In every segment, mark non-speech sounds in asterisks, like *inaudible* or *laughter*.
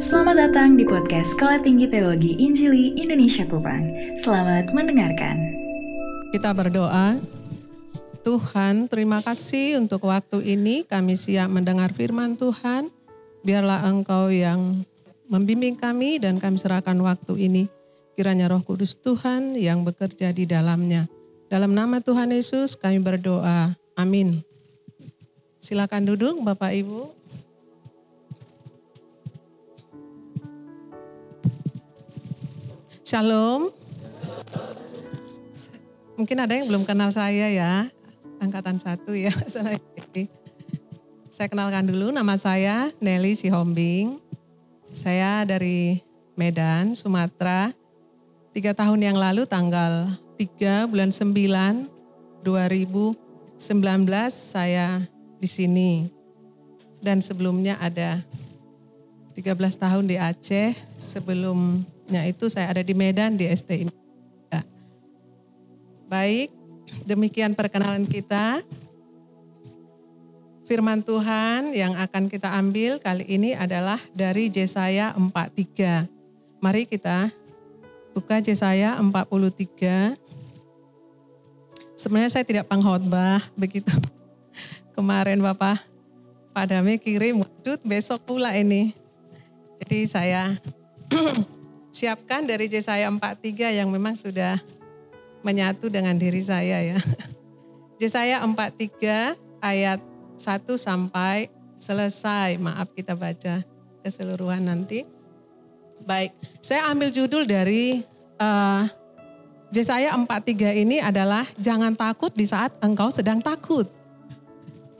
Selamat datang di podcast Sekolah Tinggi Teologi Injili Indonesia Kupang. Selamat mendengarkan. Kita berdoa. Tuhan, terima kasih untuk waktu ini kami siap mendengar firman Tuhan. Biarlah Engkau yang membimbing kami dan kami serahkan waktu ini. Kiranya Roh Kudus Tuhan yang bekerja di dalamnya. Dalam nama Tuhan Yesus kami berdoa. Amin. Silakan duduk Bapak Ibu. Shalom. Mungkin ada yang belum kenal saya ya, angkatan satu ya. *laughs* Saya kenalkan dulu nama saya Nelly Sihombing. Saya dari Medan, Sumatera. Tiga tahun yang lalu tanggal 3 bulan 9 2019 saya di sini. Dan sebelumnya ada 13 tahun di Aceh, sebelumnya itu saya ada di Medan di STI. Baik, demikian perkenalan kita. Firman Tuhan yang akan kita ambil kali ini adalah dari Yesaya 43. Mari kita buka Yesaya 43. Sebenarnya saya tidak pengkhotbah begitu. *laughs* Kemarin Bapak Padame kirim, waduh besok pula ini. Jadi saya *clears throat* siapkan dari Yesaya 43 yang memang sudah menyatu dengan diri saya ya. *laughs* Yesaya 43 ayat 1 sampai selesai. Maaf kita baca keseluruhan nanti. Baik, saya ambil judul dari uh, Yesaya 43 ini adalah jangan takut di saat engkau sedang takut.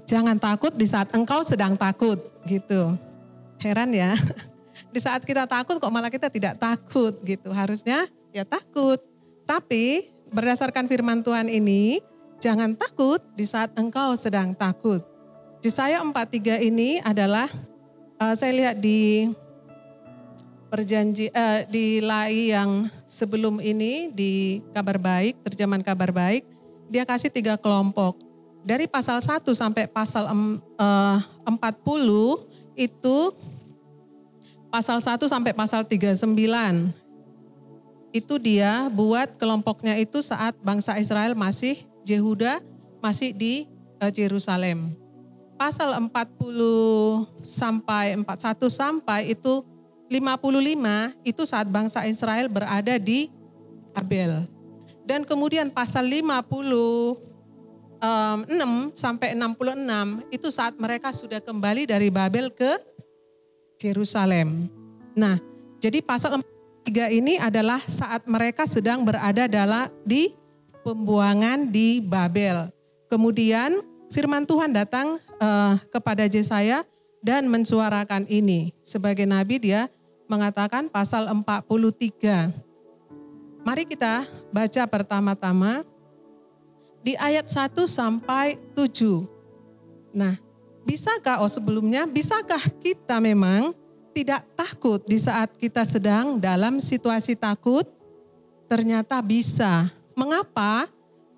Jangan takut di saat engkau sedang takut gitu. Heran ya. *laughs* Di saat kita takut kok malah kita tidak takut gitu. Harusnya ya takut. Tapi berdasarkan firman Tuhan ini, jangan takut di saat engkau sedang takut. Yesaya 43 ini adalah uh, saya lihat di perjanji uh, di lai yang sebelum ini di kabar baik, terjemahan kabar baik, dia kasih tiga kelompok. Dari pasal 1 sampai pasal um, uh, 40 itu pasal 1 sampai pasal 39 itu dia buat kelompoknya itu saat bangsa Israel masih Yehuda masih di Yerusalem. Pasal 40 sampai 41 sampai itu 55 itu saat bangsa Israel berada di Abel. Dan kemudian pasal 56 sampai 66 itu saat mereka sudah kembali dari Babel ke Yerusalem. Nah, jadi pasal Tiga ini adalah saat mereka sedang berada dalam di pembuangan di Babel. Kemudian firman Tuhan datang uh, kepada Yesaya dan mensuarakan ini. Sebagai nabi dia mengatakan pasal 43. Mari kita baca pertama-tama di ayat 1 sampai 7. Nah, bisakah oh sebelumnya bisakah kita memang tidak takut di saat kita sedang dalam situasi takut? Ternyata bisa. Mengapa?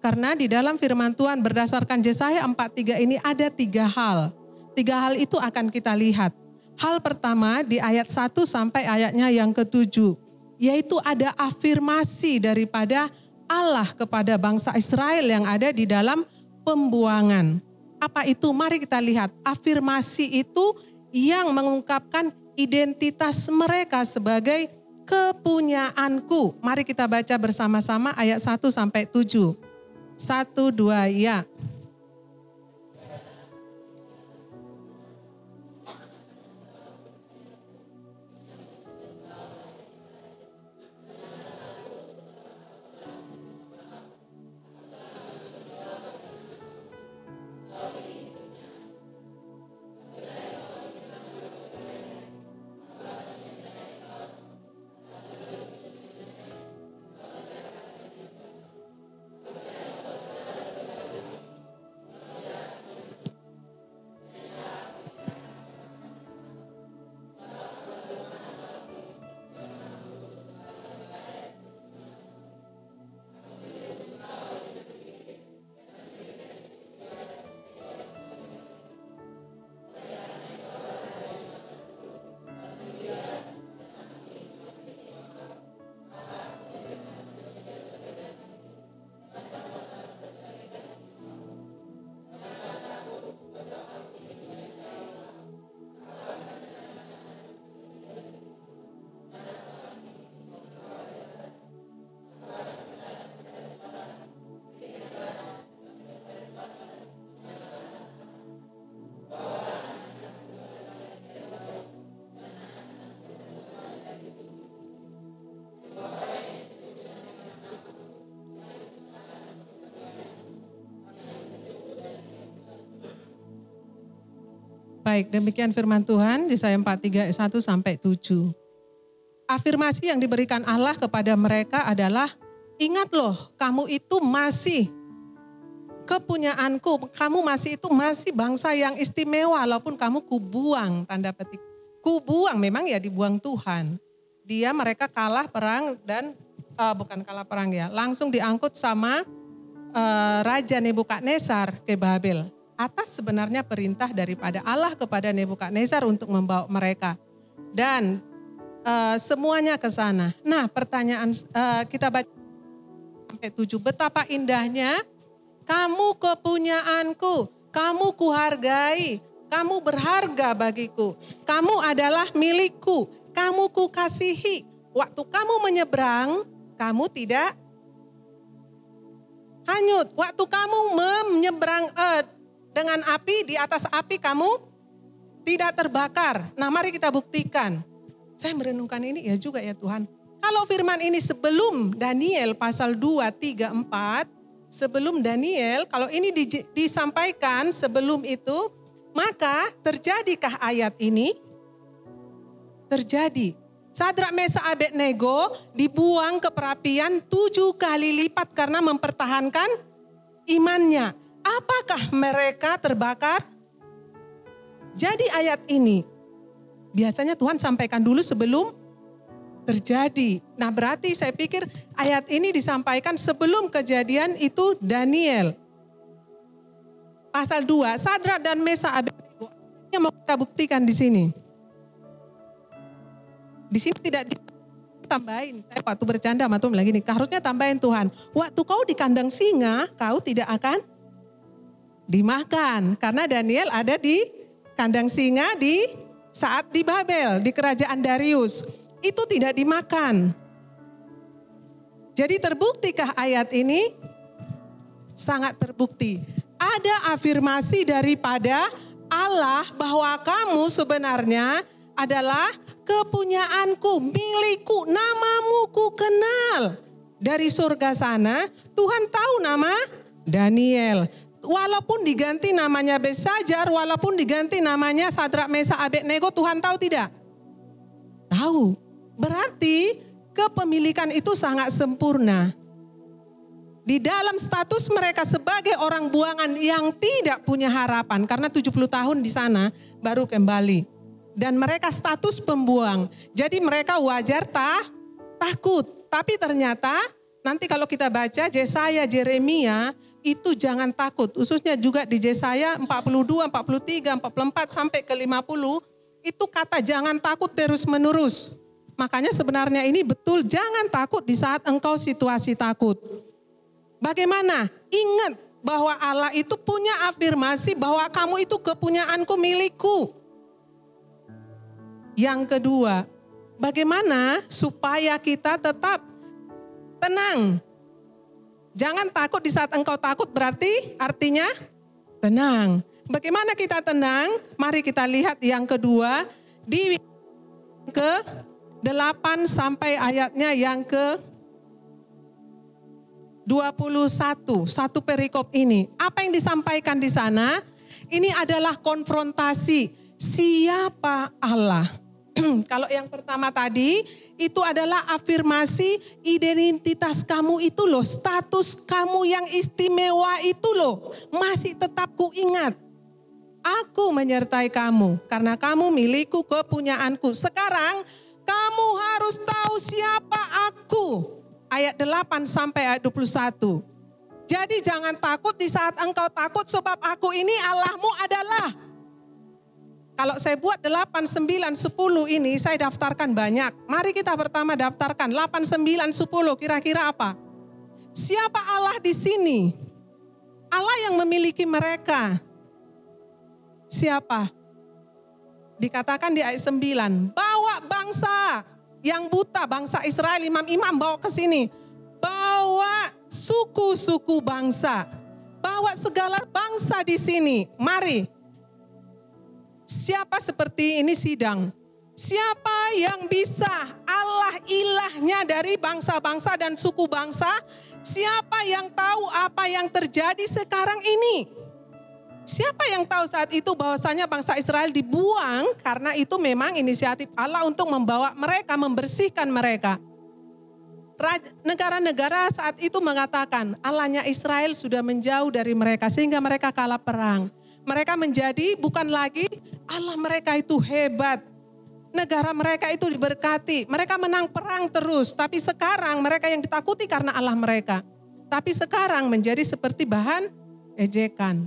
Karena di dalam firman Tuhan berdasarkan Yesaya 43 ini ada tiga hal. Tiga hal itu akan kita lihat. Hal pertama di ayat 1 sampai ayatnya yang ketujuh. Yaitu ada afirmasi daripada Allah kepada bangsa Israel yang ada di dalam pembuangan. Apa itu? Mari kita lihat. Afirmasi itu yang mengungkapkan identitas mereka sebagai kepunyaanku. Mari kita baca bersama-sama ayat 1 sampai 7. 1 2 ya. Baik, demikian firman Tuhan di Yesaya 43 ayat 1 sampai 7. Afirmasi yang diberikan Allah kepada mereka adalah, ingat loh, kamu itu masih kepunyaanku, kamu masih itu masih bangsa yang istimewa, walaupun kamu kubuang, tanda petik. Kubuang memang ya dibuang Tuhan. Dia mereka kalah perang dan, uh, bukan kalah perang ya, langsung diangkut sama uh, Raja Nebukadnezar ke Babel atas sebenarnya perintah daripada Allah kepada Nebukadnezar untuk membawa mereka dan uh, semuanya ke sana. Nah, pertanyaan uh, kita baca sampai tujuh betapa indahnya kamu kepunyaanku, kamu kuhargai, kamu berharga bagiku, kamu adalah milikku, kamu kukasihi. Waktu kamu menyeberang, kamu tidak hanyut. Waktu kamu menyeberang uh, dengan api di atas api kamu tidak terbakar. Nah mari kita buktikan. Saya merenungkan ini ya juga ya Tuhan. Kalau firman ini sebelum Daniel pasal 2, 3, 4. Sebelum Daniel, kalau ini di, disampaikan sebelum itu. Maka terjadikah ayat ini? Terjadi. Sadrak Mesa Abednego dibuang ke perapian tujuh kali lipat karena mempertahankan imannya. Apakah mereka terbakar? Jadi ayat ini biasanya Tuhan sampaikan dulu sebelum terjadi. Nah berarti saya pikir ayat ini disampaikan sebelum kejadian itu Daniel. Pasal 2, Sadra dan Mesa Abednego. Yang mau kita buktikan di sini. Di sini tidak tambahin. Saya waktu bercanda sama Tuhan lagi nih, harusnya tambahin Tuhan. Waktu kau di kandang singa, kau tidak akan dimakan. Karena Daniel ada di kandang singa di saat di Babel, di kerajaan Darius. Itu tidak dimakan. Jadi terbuktikah ayat ini? Sangat terbukti. Ada afirmasi daripada Allah bahwa kamu sebenarnya adalah kepunyaanku, milikku, namamu ku kenal. Dari surga sana, Tuhan tahu nama Daniel walaupun diganti namanya Besajar, walaupun diganti namanya Sadrak Mesa Abednego, Tuhan tahu tidak? Tahu. Berarti kepemilikan itu sangat sempurna. Di dalam status mereka sebagai orang buangan yang tidak punya harapan karena 70 tahun di sana baru kembali. Dan mereka status pembuang. Jadi mereka wajar tak takut. Tapi ternyata nanti kalau kita baca Yesaya, Jeremia itu jangan takut. Khususnya juga di Yesaya 42, 43, 44 sampai ke 50 itu kata jangan takut terus menerus. Makanya sebenarnya ini betul jangan takut di saat engkau situasi takut. Bagaimana? Ingat bahwa Allah itu punya afirmasi bahwa kamu itu kepunyaanku milikku. Yang kedua, bagaimana supaya kita tetap tenang Jangan takut di saat engkau takut berarti artinya tenang. Bagaimana kita tenang? Mari kita lihat yang kedua di ke 8 sampai ayatnya yang ke 21, satu perikop ini. Apa yang disampaikan di sana? Ini adalah konfrontasi siapa Allah. *clears throat* Kalau yang pertama tadi itu adalah afirmasi identitas kamu itu loh, status kamu yang istimewa itu loh, masih tetap ku ingat. Aku menyertai kamu karena kamu milikku kepunyaanku. Sekarang kamu harus tahu siapa aku. Ayat 8 sampai ayat 21. Jadi jangan takut di saat engkau takut sebab aku ini Allahmu adalah kalau saya buat 8, 9, 10 ini saya daftarkan banyak. Mari kita pertama daftarkan 8, 9, 10 kira-kira apa? Siapa Allah di sini? Allah yang memiliki mereka. Siapa? Dikatakan di ayat 9, bawa bangsa yang buta, bangsa Israel, imam-imam bawa ke sini. Bawa suku-suku bangsa. Bawa segala bangsa di sini. Mari Siapa seperti ini sidang? Siapa yang bisa Allah ilahnya dari bangsa-bangsa dan suku bangsa? Siapa yang tahu apa yang terjadi sekarang ini? Siapa yang tahu saat itu bahwasanya bangsa Israel dibuang karena itu memang inisiatif Allah untuk membawa mereka, membersihkan mereka. Negara-negara saat itu mengatakan Allahnya Israel sudah menjauh dari mereka sehingga mereka kalah perang. Mereka menjadi bukan lagi Allah mereka itu hebat. Negara mereka itu diberkati. Mereka menang perang terus. Tapi sekarang mereka yang ditakuti karena Allah mereka. Tapi sekarang menjadi seperti bahan ejekan.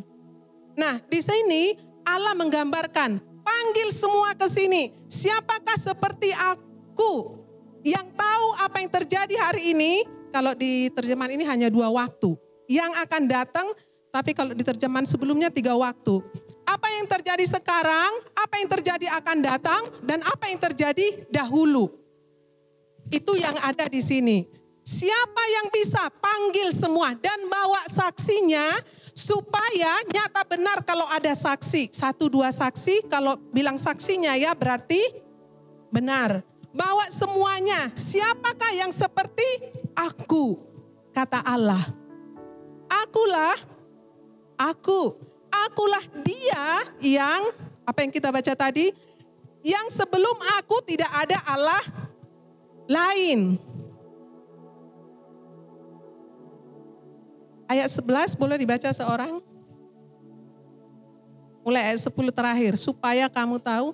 Nah, di sini Allah menggambarkan, panggil semua ke sini. Siapakah seperti aku yang tahu apa yang terjadi hari ini? Kalau di terjemahan ini hanya dua waktu. Yang akan datang, tapi kalau di terjemahan sebelumnya tiga waktu. Apa yang terjadi sekarang, apa yang terjadi akan datang, dan apa yang terjadi dahulu. Itu yang ada di sini. Siapa yang bisa panggil semua dan bawa saksinya supaya nyata benar kalau ada saksi. Satu dua saksi, kalau bilang saksinya ya berarti benar. Bawa semuanya, siapakah yang seperti aku? Kata Allah. Akulah, aku, akulah dia yang, apa yang kita baca tadi? Yang sebelum aku tidak ada Allah lain. Ayat 11 boleh dibaca seorang? Mulai ayat 10 terakhir. Supaya kamu tahu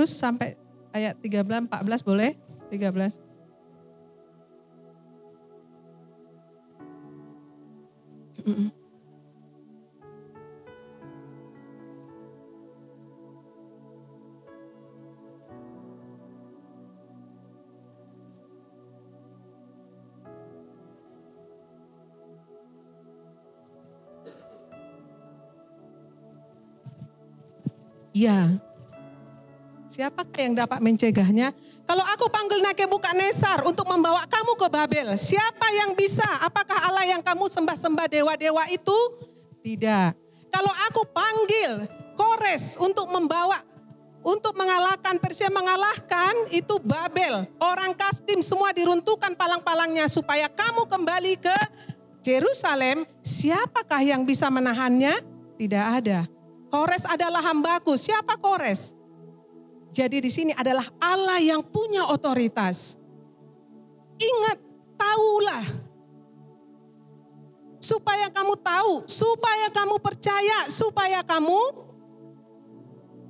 Terus sampai ayat 13, 14 boleh? 13. Ya, Siapakah yang dapat mencegahnya? Kalau aku panggil Nesar untuk membawa kamu ke Babel, siapa yang bisa? Apakah Allah yang kamu sembah-sembah dewa-dewa itu? Tidak. Kalau aku panggil Kores untuk membawa untuk mengalahkan Persia mengalahkan itu Babel. Orang Kasdim semua diruntuhkan palang-palangnya supaya kamu kembali ke Jerusalem. Siapakah yang bisa menahannya? Tidak ada. Kores adalah hambaku. Siapa Kores? Jadi di sini adalah Allah yang punya otoritas. Ingat, tahulah. Supaya kamu tahu, supaya kamu percaya, supaya kamu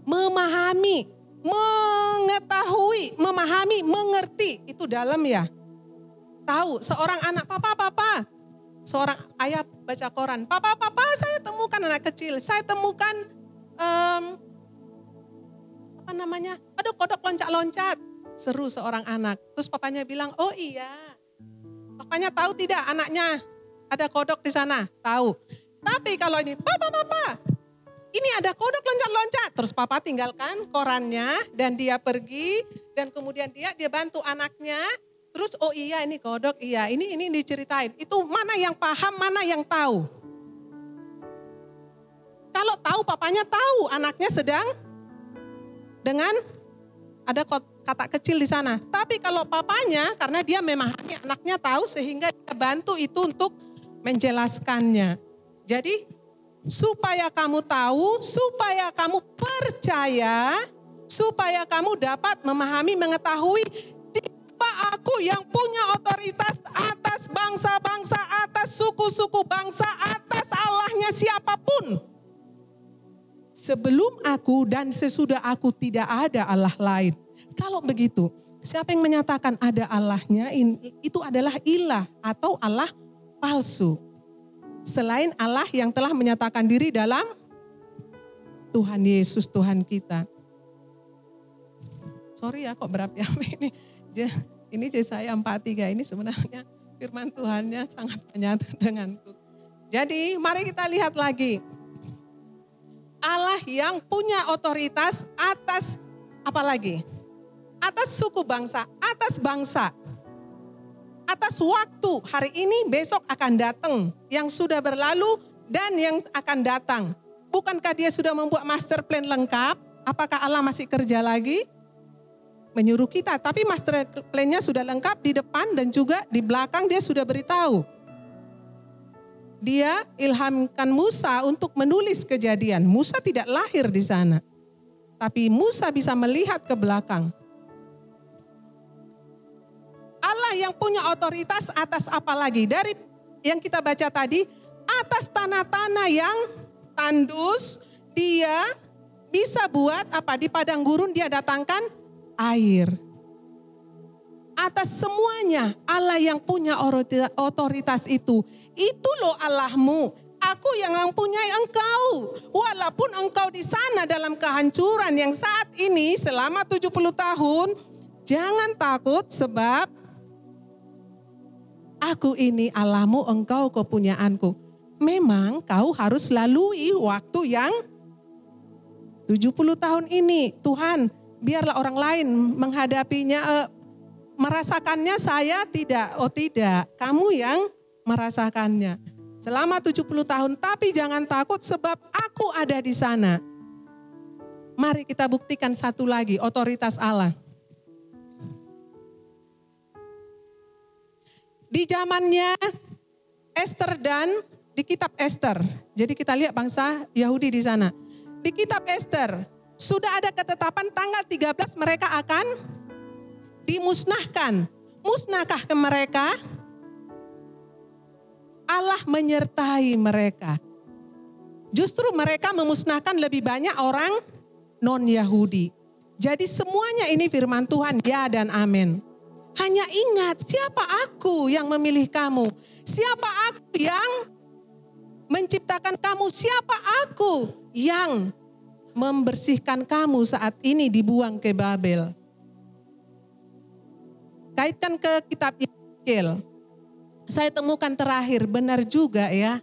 memahami, mengetahui, memahami, mengerti. Itu dalam ya. Tahu, seorang anak, papa, papa. Seorang ayah baca koran, papa, papa saya temukan anak kecil, saya temukan um, apa namanya, aduh kodok loncat-loncat. Seru seorang anak. Terus papanya bilang, oh iya. Papanya tahu tidak anaknya ada kodok di sana? Tahu. Tapi kalau ini, papa, papa, ini ada kodok loncat-loncat. Terus papa tinggalkan korannya dan dia pergi dan kemudian dia dia bantu anaknya. Terus oh iya ini kodok, iya ini ini diceritain. Itu mana yang paham, mana yang tahu. Kalau tahu papanya tahu anaknya sedang dengan ada kata kecil di sana. Tapi kalau papanya karena dia memahami anaknya tahu sehingga dia bantu itu untuk menjelaskannya. Jadi supaya kamu tahu, supaya kamu percaya, supaya kamu dapat memahami, mengetahui siapa aku yang punya otoritas atas bangsa-bangsa, atas suku-suku bangsa, atas Allahnya siapa pun. Sebelum aku dan sesudah aku tidak ada Allah lain. Kalau begitu, siapa yang menyatakan ada Allahnya itu adalah ilah atau Allah palsu. Selain Allah yang telah menyatakan diri dalam Tuhan Yesus Tuhan kita. Sorry ya kok berapi-api ini. Ini Yesaya 43 ini sebenarnya firman Tuhannya sangat menyatu denganku. Jadi mari kita lihat lagi Allah yang punya otoritas atas apa lagi? atas suku bangsa, atas bangsa, atas waktu hari ini besok akan datang yang sudah berlalu dan yang akan datang. Bukankah dia sudah membuat master plan lengkap? Apakah Allah masih kerja lagi? Menyuruh kita, tapi master plan-nya sudah lengkap di depan dan juga di belakang dia sudah beritahu. Dia ilhamkan Musa untuk menulis kejadian. Musa tidak lahir di sana. Tapi Musa bisa melihat ke belakang. Allah yang punya otoritas atas apa lagi? Dari yang kita baca tadi, atas tanah-tanah yang tandus, dia bisa buat apa? Di padang gurun dia datangkan air. Atas semuanya Allah yang punya otoritas itu. Itu loh Allahmu. Aku yang mempunyai engkau. Walaupun engkau di sana dalam kehancuran yang saat ini selama 70 tahun. Jangan takut sebab aku ini Allahmu engkau kepunyaanku memang kau harus lalui waktu yang 70 tahun ini. Tuhan, biarlah orang lain menghadapinya, uh, merasakannya saya tidak. Oh tidak, kamu yang merasakannya. Selama 70 tahun, tapi jangan takut sebab aku ada di sana. Mari kita buktikan satu lagi, otoritas Allah. Di zamannya Esther dan di kitab Esther. Jadi kita lihat bangsa Yahudi di sana. Di kitab Esther sudah ada ketetapan tanggal 13 mereka akan dimusnahkan. Musnahkah ke mereka? Allah menyertai mereka. Justru mereka memusnahkan lebih banyak orang non-Yahudi. Jadi semuanya ini firman Tuhan, ya dan amin. Hanya ingat siapa aku yang memilih kamu. Siapa aku yang menciptakan kamu. Siapa aku yang membersihkan kamu saat ini dibuang ke Babel? Kaitkan ke kitab Yeskiel. Saya temukan terakhir, benar juga ya.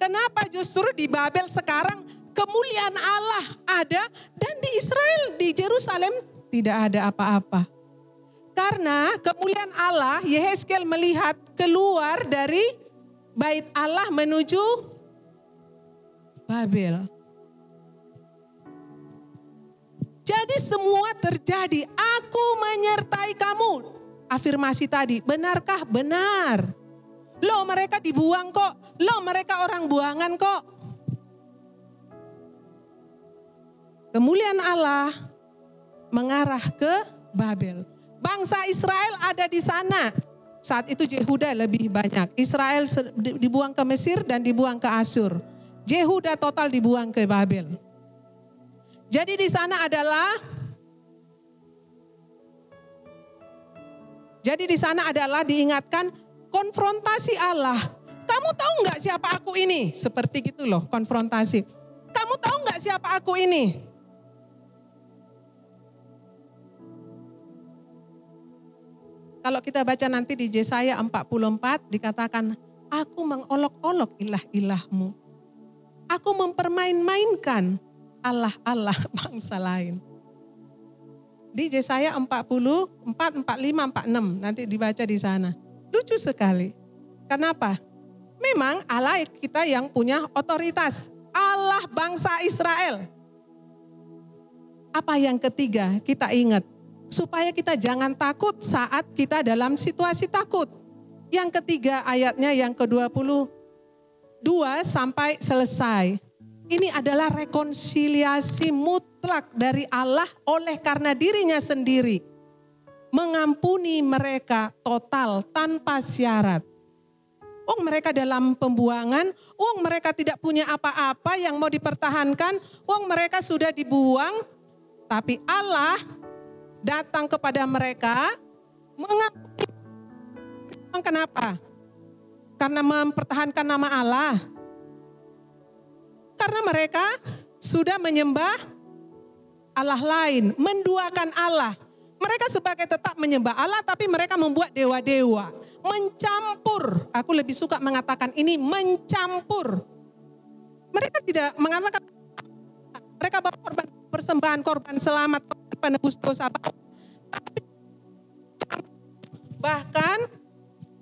Kenapa justru di Babel sekarang kemuliaan Allah ada dan di Israel, di Jerusalem tidak ada apa-apa. Karena kemuliaan Allah, Yehezkel melihat keluar dari bait Allah menuju Babel. Jadi semua terjadi, aku menyertai kamu. Afirmasi tadi, benarkah? Benar. Loh mereka dibuang kok, loh mereka orang buangan kok. Kemuliaan Allah mengarah ke Babel. Bangsa Israel ada di sana. Saat itu Jehuda lebih banyak. Israel dibuang ke Mesir dan dibuang ke Asyur. Jehuda total dibuang ke Babel. Jadi di sana adalah Jadi di sana adalah diingatkan konfrontasi Allah. Kamu tahu nggak siapa aku ini? Seperti gitu loh konfrontasi. Kamu tahu nggak siapa aku ini? Kalau kita baca nanti di Yesaya 44 dikatakan, aku mengolok-olok ilah-ilahmu. Aku mempermain-mainkan Allah-Allah *laughs* bangsa lain. Di Yesaya 40, 4, 45, 46 nanti dibaca di sana. Lucu sekali. Kenapa? Memang Allah kita yang punya otoritas. Allah bangsa Israel. Apa yang ketiga kita ingat? supaya kita jangan takut saat kita dalam situasi takut. Yang ketiga ayatnya yang ke-22 sampai selesai. Ini adalah rekonsiliasi mutlak dari Allah oleh karena dirinya sendiri. Mengampuni mereka total tanpa syarat. Oh mereka dalam pembuangan, oh mereka tidak punya apa-apa yang mau dipertahankan, oh mereka sudah dibuang, tapi Allah datang kepada mereka mengampuni. Kenapa? Karena mempertahankan nama Allah. Karena mereka sudah menyembah Allah lain, menduakan Allah. Mereka sebagai tetap menyembah Allah tapi mereka membuat dewa-dewa. Mencampur, aku lebih suka mengatakan ini mencampur. Mereka tidak mengatakan mereka bawa korban persembahan korban selamat penebus dosa Bahkan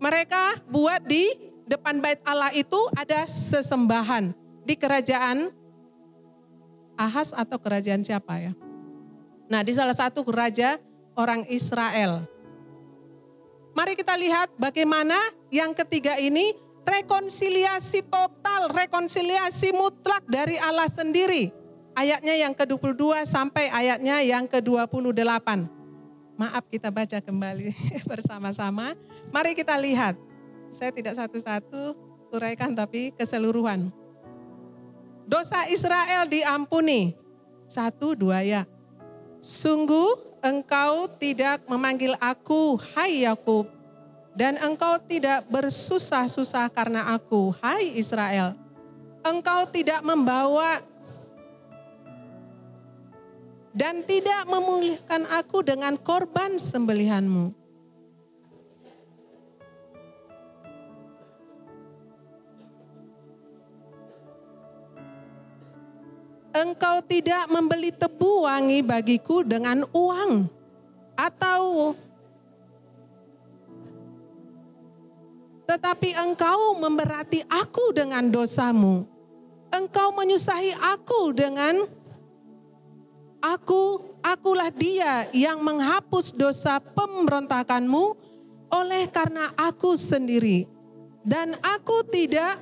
mereka buat di depan bait Allah itu ada sesembahan di kerajaan Ahas atau kerajaan siapa ya? Nah, di salah satu raja orang Israel. Mari kita lihat bagaimana yang ketiga ini rekonsiliasi total, rekonsiliasi mutlak dari Allah sendiri. Ayatnya yang ke-22 sampai ayatnya yang ke-28. Maaf kita baca kembali *laughs* bersama-sama. Mari kita lihat. Saya tidak satu-satu uraikan tapi keseluruhan. Dosa Israel diampuni. Satu, dua ya. Sungguh engkau tidak memanggil aku, hai Yakub, dan engkau tidak bersusah-susah karena aku, hai Israel. Engkau tidak membawa dan tidak memulihkan aku dengan korban sembelihanmu. Engkau tidak membeli tebu wangi bagiku dengan uang atau tetapi engkau memberati aku dengan dosamu. Engkau menyusahi aku dengan Aku, akulah dia yang menghapus dosa pemberontakanmu oleh karena aku sendiri. Dan aku tidak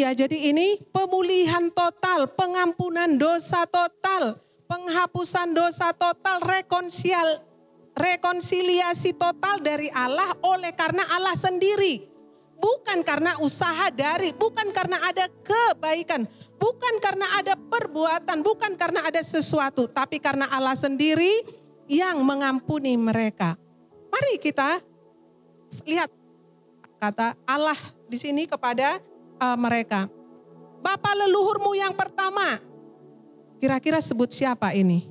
Iya, jadi ini pemulihan total, pengampunan dosa total, penghapusan dosa total, rekonsial, rekonsiliasi total dari Allah oleh karena Allah sendiri. Bukan karena usaha dari, bukan karena ada kebaikan, bukan karena ada perbuatan, bukan karena ada sesuatu, tapi karena Allah sendiri yang mengampuni mereka. Mari kita lihat kata Allah di sini kepada uh, mereka. Bapak leluhurmu yang pertama, kira-kira sebut siapa ini?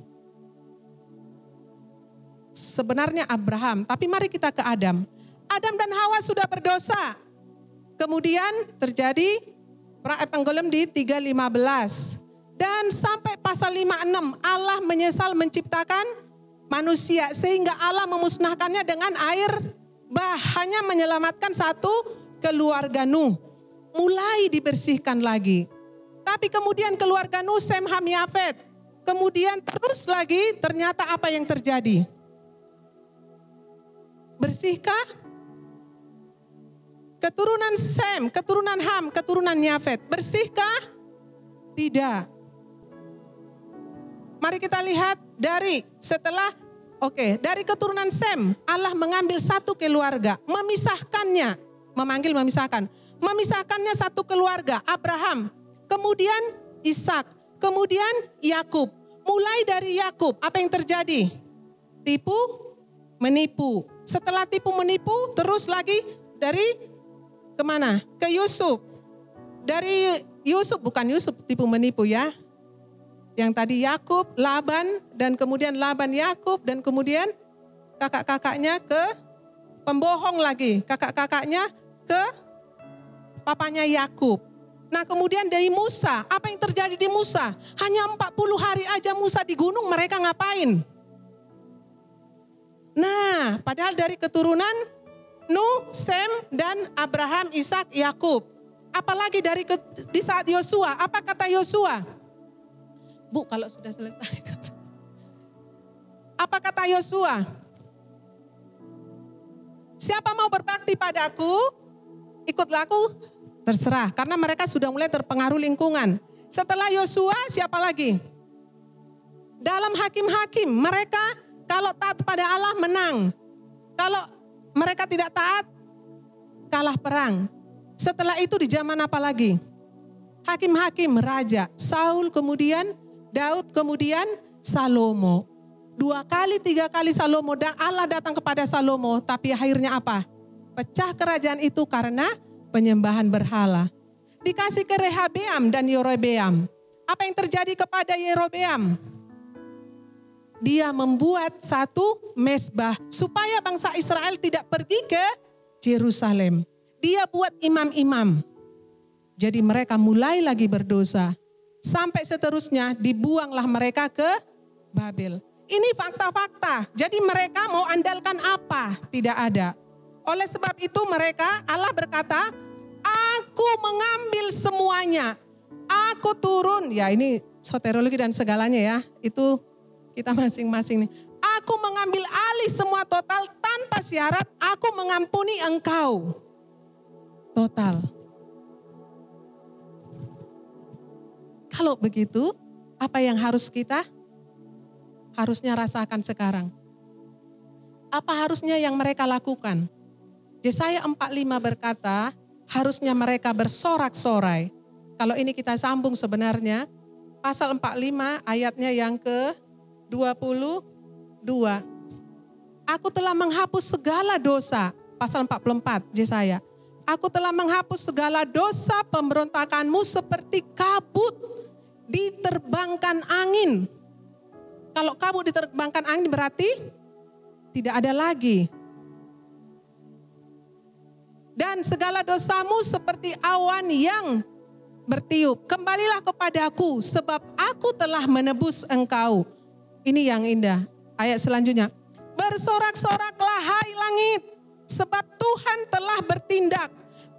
Sebenarnya Abraham, tapi mari kita ke Adam. Adam dan Hawa sudah berdosa. Kemudian terjadi perang penggolem di 315. Dan sampai pasal 56 Allah menyesal menciptakan manusia sehingga Allah memusnahkannya dengan air bah menyelamatkan satu keluarga Nuh mulai dibersihkan lagi. Tapi kemudian keluarga Nusem Ham Yafet. Kemudian terus lagi ternyata apa yang terjadi? Bersihkah? Keturunan Sem, keturunan Ham, keturunan Yafet. Bersihkah? Tidak. Mari kita lihat dari setelah oke, okay, dari keturunan Sem Allah mengambil satu keluarga, memisahkannya, memanggil memisahkan memisahkannya satu keluarga, Abraham, kemudian Ishak, kemudian Yakub. Mulai dari Yakub, apa yang terjadi? Tipu, menipu. Setelah tipu menipu, terus lagi dari ke mana? Ke Yusuf. Dari Yusuf, bukan Yusuf tipu menipu ya. Yang tadi Yakub, Laban, dan kemudian Laban Yakub, dan kemudian kakak-kakaknya ke pembohong lagi. Kakak-kakaknya ke papanya Yakub. Nah kemudian dari Musa, apa yang terjadi di Musa? Hanya 40 hari aja Musa di gunung mereka ngapain? Nah padahal dari keturunan Nuh, Sem, dan Abraham, Ishak, Yakub. Apalagi dari ke, di saat Yosua, apa kata Yosua? Bu kalau sudah selesai. Apa kata Yosua? Siapa mau berbakti padaku, ikutlah aku Terserah, karena mereka sudah mulai terpengaruh lingkungan. Setelah Yosua, siapa lagi? Dalam hakim-hakim, mereka kalau taat pada Allah menang. Kalau mereka tidak taat, kalah perang. Setelah itu di zaman apa lagi? Hakim-hakim, raja. Saul kemudian, Daud kemudian, Salomo. Dua kali, tiga kali Salomo dan Allah datang kepada Salomo. Tapi akhirnya apa? Pecah kerajaan itu karena penyembahan berhala. Dikasih ke Rehabeam dan Yerobeam. Apa yang terjadi kepada Yerobeam? Dia membuat satu mesbah supaya bangsa Israel tidak pergi ke Yerusalem. Dia buat imam-imam. Jadi mereka mulai lagi berdosa. Sampai seterusnya dibuanglah mereka ke Babel. Ini fakta-fakta. Jadi mereka mau andalkan apa? Tidak ada. Oleh sebab itu mereka Allah berkata, "Aku mengambil semuanya. Aku turun." Ya, ini soterologi dan segalanya ya. Itu kita masing-masing nih. Aku mengambil alih semua total tanpa syarat, aku mengampuni engkau. Total. Kalau begitu, apa yang harus kita harusnya rasakan sekarang? Apa harusnya yang mereka lakukan? Yesaya 45 berkata, harusnya mereka bersorak-sorai. Kalau ini kita sambung sebenarnya, pasal 45 ayatnya yang ke 22. Aku telah menghapus segala dosa, pasal 44 Yesaya. Aku telah menghapus segala dosa pemberontakanmu seperti kabut diterbangkan angin kalau kabut diterbangkan angin berarti tidak ada lagi. Dan segala dosamu seperti awan yang bertiup. Kembalilah kepadaku sebab aku telah menebus engkau. Ini yang indah. Ayat selanjutnya. Bersorak-soraklah hai langit sebab Tuhan telah bertindak.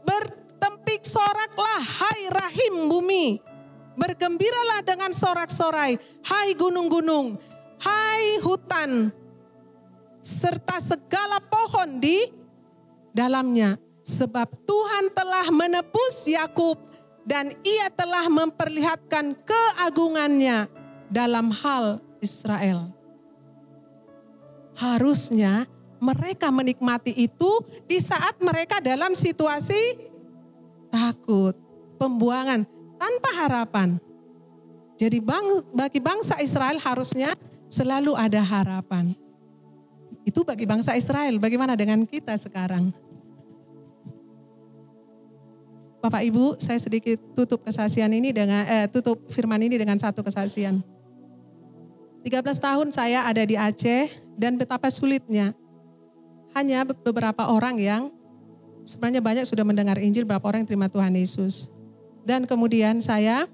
Bertempik soraklah hai rahim bumi Bergembiralah dengan sorak-sorai, hai gunung-gunung, hai hutan, serta segala pohon di dalamnya. Sebab Tuhan telah menebus Yakub dan ia telah memperlihatkan keagungannya dalam hal Israel. Harusnya mereka menikmati itu di saat mereka dalam situasi takut, pembuangan tanpa harapan. Jadi bang, bagi bangsa Israel harusnya selalu ada harapan. Itu bagi bangsa Israel. Bagaimana dengan kita sekarang? Bapak Ibu, saya sedikit tutup kesaksian ini dengan eh, tutup firman ini dengan satu kesaksian. 13 tahun saya ada di Aceh dan betapa sulitnya. Hanya beberapa orang yang sebenarnya banyak sudah mendengar Injil, beberapa orang yang terima Tuhan Yesus. Dan kemudian saya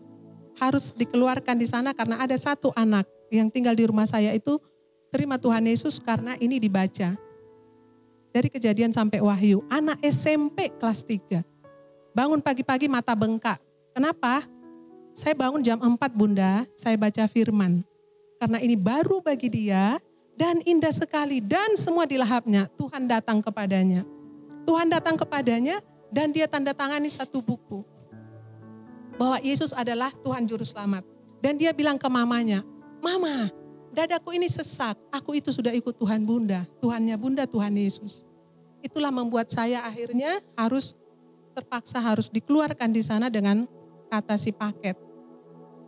harus dikeluarkan di sana karena ada satu anak yang tinggal di rumah saya itu terima Tuhan Yesus karena ini dibaca. Dari kejadian sampai wahyu, anak SMP kelas 3. Bangun pagi-pagi mata bengkak. Kenapa? Saya bangun jam 4 bunda, saya baca firman. Karena ini baru bagi dia dan indah sekali dan semua dilahapnya. Tuhan datang kepadanya. Tuhan datang kepadanya dan dia tanda tangani satu buku bahwa Yesus adalah Tuhan Juru Selamat. Dan dia bilang ke mamanya, Mama, dadaku ini sesak, aku itu sudah ikut Tuhan Bunda, Tuhannya Bunda Tuhan Yesus. Itulah membuat saya akhirnya harus terpaksa harus dikeluarkan di sana dengan kata si paket.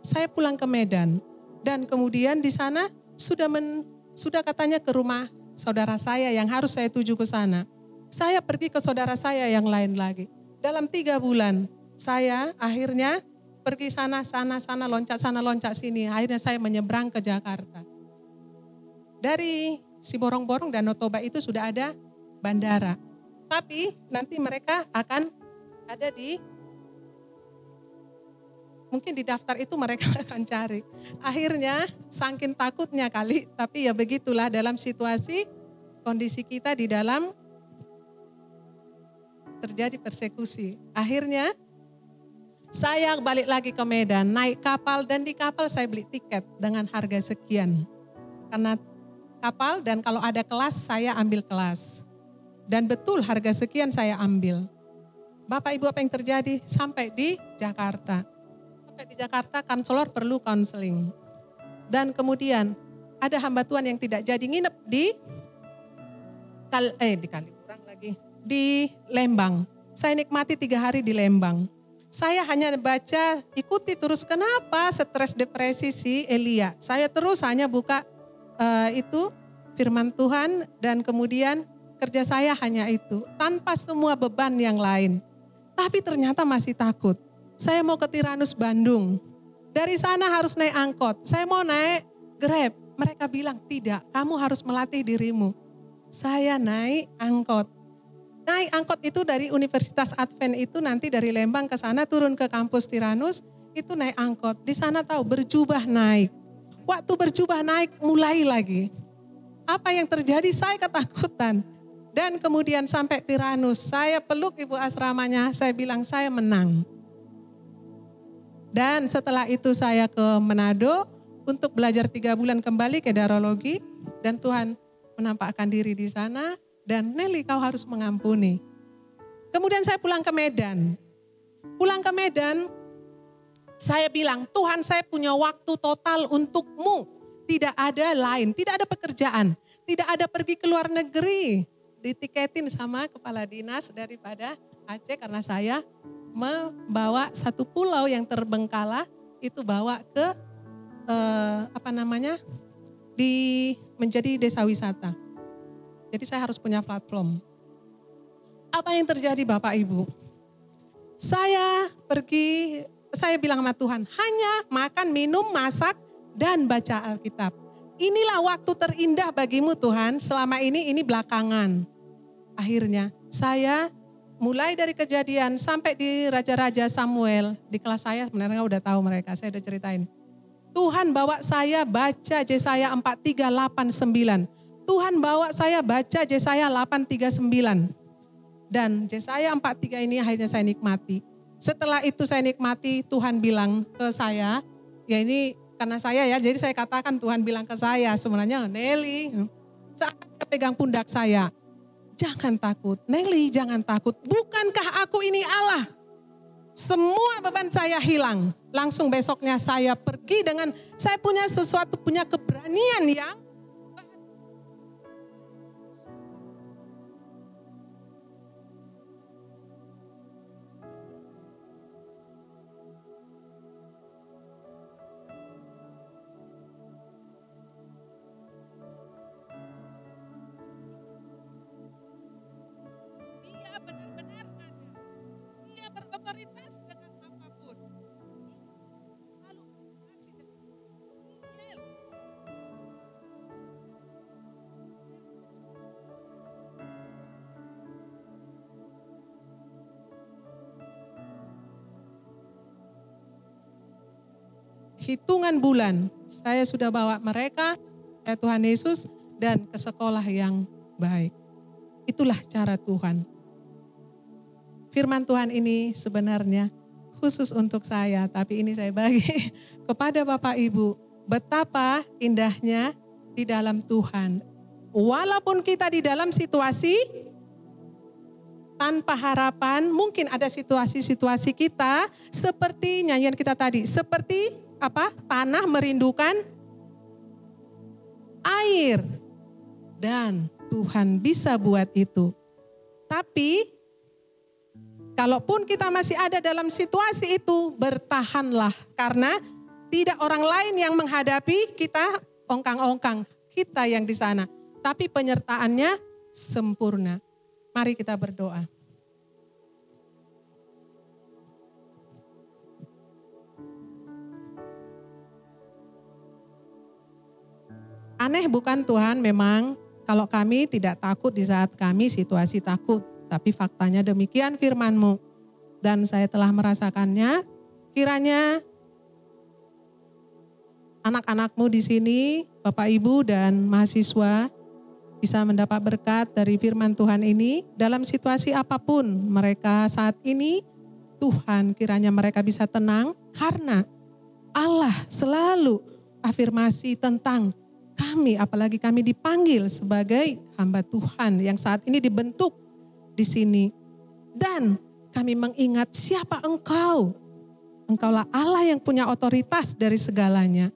Saya pulang ke Medan dan kemudian di sana sudah men, sudah katanya ke rumah saudara saya yang harus saya tuju ke sana. Saya pergi ke saudara saya yang lain lagi. Dalam tiga bulan saya akhirnya pergi sana, sana, sana, loncat sana, loncat sini. Akhirnya saya menyeberang ke Jakarta. Dari si borong-borong dan Notoba itu sudah ada bandara. Tapi nanti mereka akan ada di mungkin di daftar itu mereka *laughs* akan cari. Akhirnya saking takutnya kali, tapi ya begitulah dalam situasi kondisi kita di dalam terjadi persekusi. Akhirnya saya balik lagi ke Medan, naik kapal dan di kapal saya beli tiket dengan harga sekian. Karena kapal dan kalau ada kelas saya ambil kelas. Dan betul harga sekian saya ambil. Bapak Ibu apa yang terjadi? Sampai di Jakarta. Sampai di Jakarta kanselor perlu konseling. Dan kemudian ada hamba Tuhan yang tidak jadi nginep di Kal eh di Kaliurang lagi di Lembang. Saya nikmati tiga hari di Lembang saya hanya baca, ikuti terus kenapa stres depresi si Elia. Saya terus hanya buka uh, itu firman Tuhan dan kemudian kerja saya hanya itu. Tanpa semua beban yang lain. Tapi ternyata masih takut. Saya mau ke Tiranus Bandung. Dari sana harus naik angkot. Saya mau naik Grab. Mereka bilang tidak, kamu harus melatih dirimu. Saya naik angkot. Naik angkot itu dari Universitas Advent itu nanti dari Lembang ke sana turun ke kampus Tiranus itu naik angkot. Di sana tahu berjubah naik. Waktu berjubah naik mulai lagi. Apa yang terjadi saya ketakutan. Dan kemudian sampai Tiranus, saya peluk ibu asramanya, saya bilang saya menang. Dan setelah itu saya ke Manado, untuk belajar tiga bulan kembali ke darologi dan Tuhan menampakkan diri di sana dan Nelly kau harus mengampuni. Kemudian saya pulang ke Medan. Pulang ke Medan, saya bilang, Tuhan saya punya waktu total untukmu. Tidak ada lain, tidak ada pekerjaan, tidak ada pergi ke luar negeri. Ditiketin sama kepala dinas daripada Aceh karena saya membawa satu pulau yang terbengkalai itu bawa ke eh, apa namanya di menjadi desa wisata. Jadi saya harus punya platform. Apa yang terjadi Bapak Ibu? Saya pergi, saya bilang sama Tuhan, hanya makan, minum, masak, dan baca Alkitab. Inilah waktu terindah bagimu Tuhan, selama ini ini belakangan. Akhirnya saya mulai dari kejadian sampai di Raja-Raja Samuel, di kelas saya sebenarnya udah tahu mereka, saya udah ceritain Tuhan bawa saya baca Yesaya 4389. Tuhan bawa saya baca Yesaya 839. Dan Yesaya 43 ini akhirnya saya nikmati. Setelah itu saya nikmati, Tuhan bilang ke saya, ya ini karena saya ya, jadi saya katakan Tuhan bilang ke saya, sebenarnya Nelly, dia pegang pundak saya, jangan takut, Nelly jangan takut, bukankah aku ini Allah? Semua beban saya hilang. Langsung besoknya saya pergi dengan saya punya sesuatu, punya keberanian yang hitungan bulan saya sudah bawa mereka ya Tuhan Yesus dan ke sekolah yang baik. Itulah cara Tuhan. Firman Tuhan ini sebenarnya khusus untuk saya, tapi ini saya bagi *laughs* kepada Bapak Ibu. Betapa indahnya di dalam Tuhan. Walaupun kita di dalam situasi tanpa harapan, mungkin ada situasi-situasi kita seperti nyanyian kita tadi, seperti apa? Tanah merindukan air. Dan Tuhan bisa buat itu. Tapi kalaupun kita masih ada dalam situasi itu, bertahanlah karena tidak orang lain yang menghadapi kita ongkang-ongkang, kita yang di sana. Tapi penyertaannya sempurna. Mari kita berdoa. Aneh bukan Tuhan memang kalau kami tidak takut di saat kami situasi takut. Tapi faktanya demikian firmanmu. Dan saya telah merasakannya. Kiranya anak-anakmu di sini, Bapak Ibu dan mahasiswa bisa mendapat berkat dari firman Tuhan ini dalam situasi apa pun mereka saat ini Tuhan kiranya mereka bisa tenang karena Allah selalu afirmasi tentang kami, apalagi kami dipanggil sebagai hamba Tuhan yang saat ini dibentuk di sini. Dan kami mengingat siapa engkau. Engkaulah Allah yang punya otoritas dari segalanya.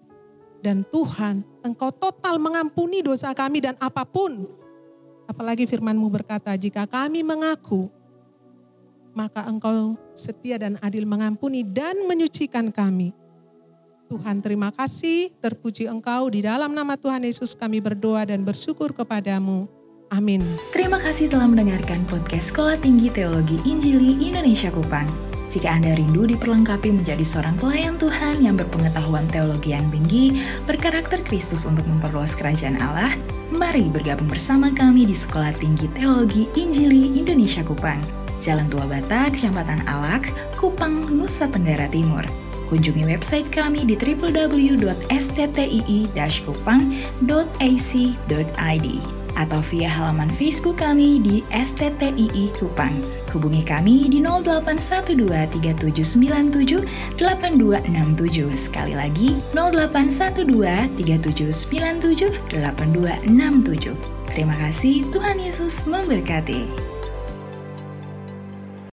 Dan Tuhan, engkau total mengampuni dosa kami dan apa pun. Apalagi firmanmu berkata, jika kami mengaku, maka engkau setia dan adil mengampuni dan menyucikan kami. Tuhan terima kasih, terpuji Engkau di dalam nama Tuhan Yesus kami berdoa dan bersyukur kepadamu. Amin. Terima kasih telah mendengarkan podcast Sekolah Tinggi Teologi Injili Indonesia Kupang. Jika Anda rindu diperlengkapi menjadi seorang pelayan Tuhan yang berpengetahuan teologi yang tinggi, berkarakter Kristus untuk memperluas kerajaan Allah, mari bergabung bersama kami di Sekolah Tinggi Teologi Injili Indonesia Kupang. Jalan Tua Bata, Kecamatan Alak, Kupang, Nusa Tenggara Timur. Kunjungi website kami di www.sttii-kupang.ac.id atau via halaman Facebook kami di STTII Kupang. Hubungi kami di 081237978267. Sekali lagi 081237978267. Terima kasih, Tuhan Yesus memberkati.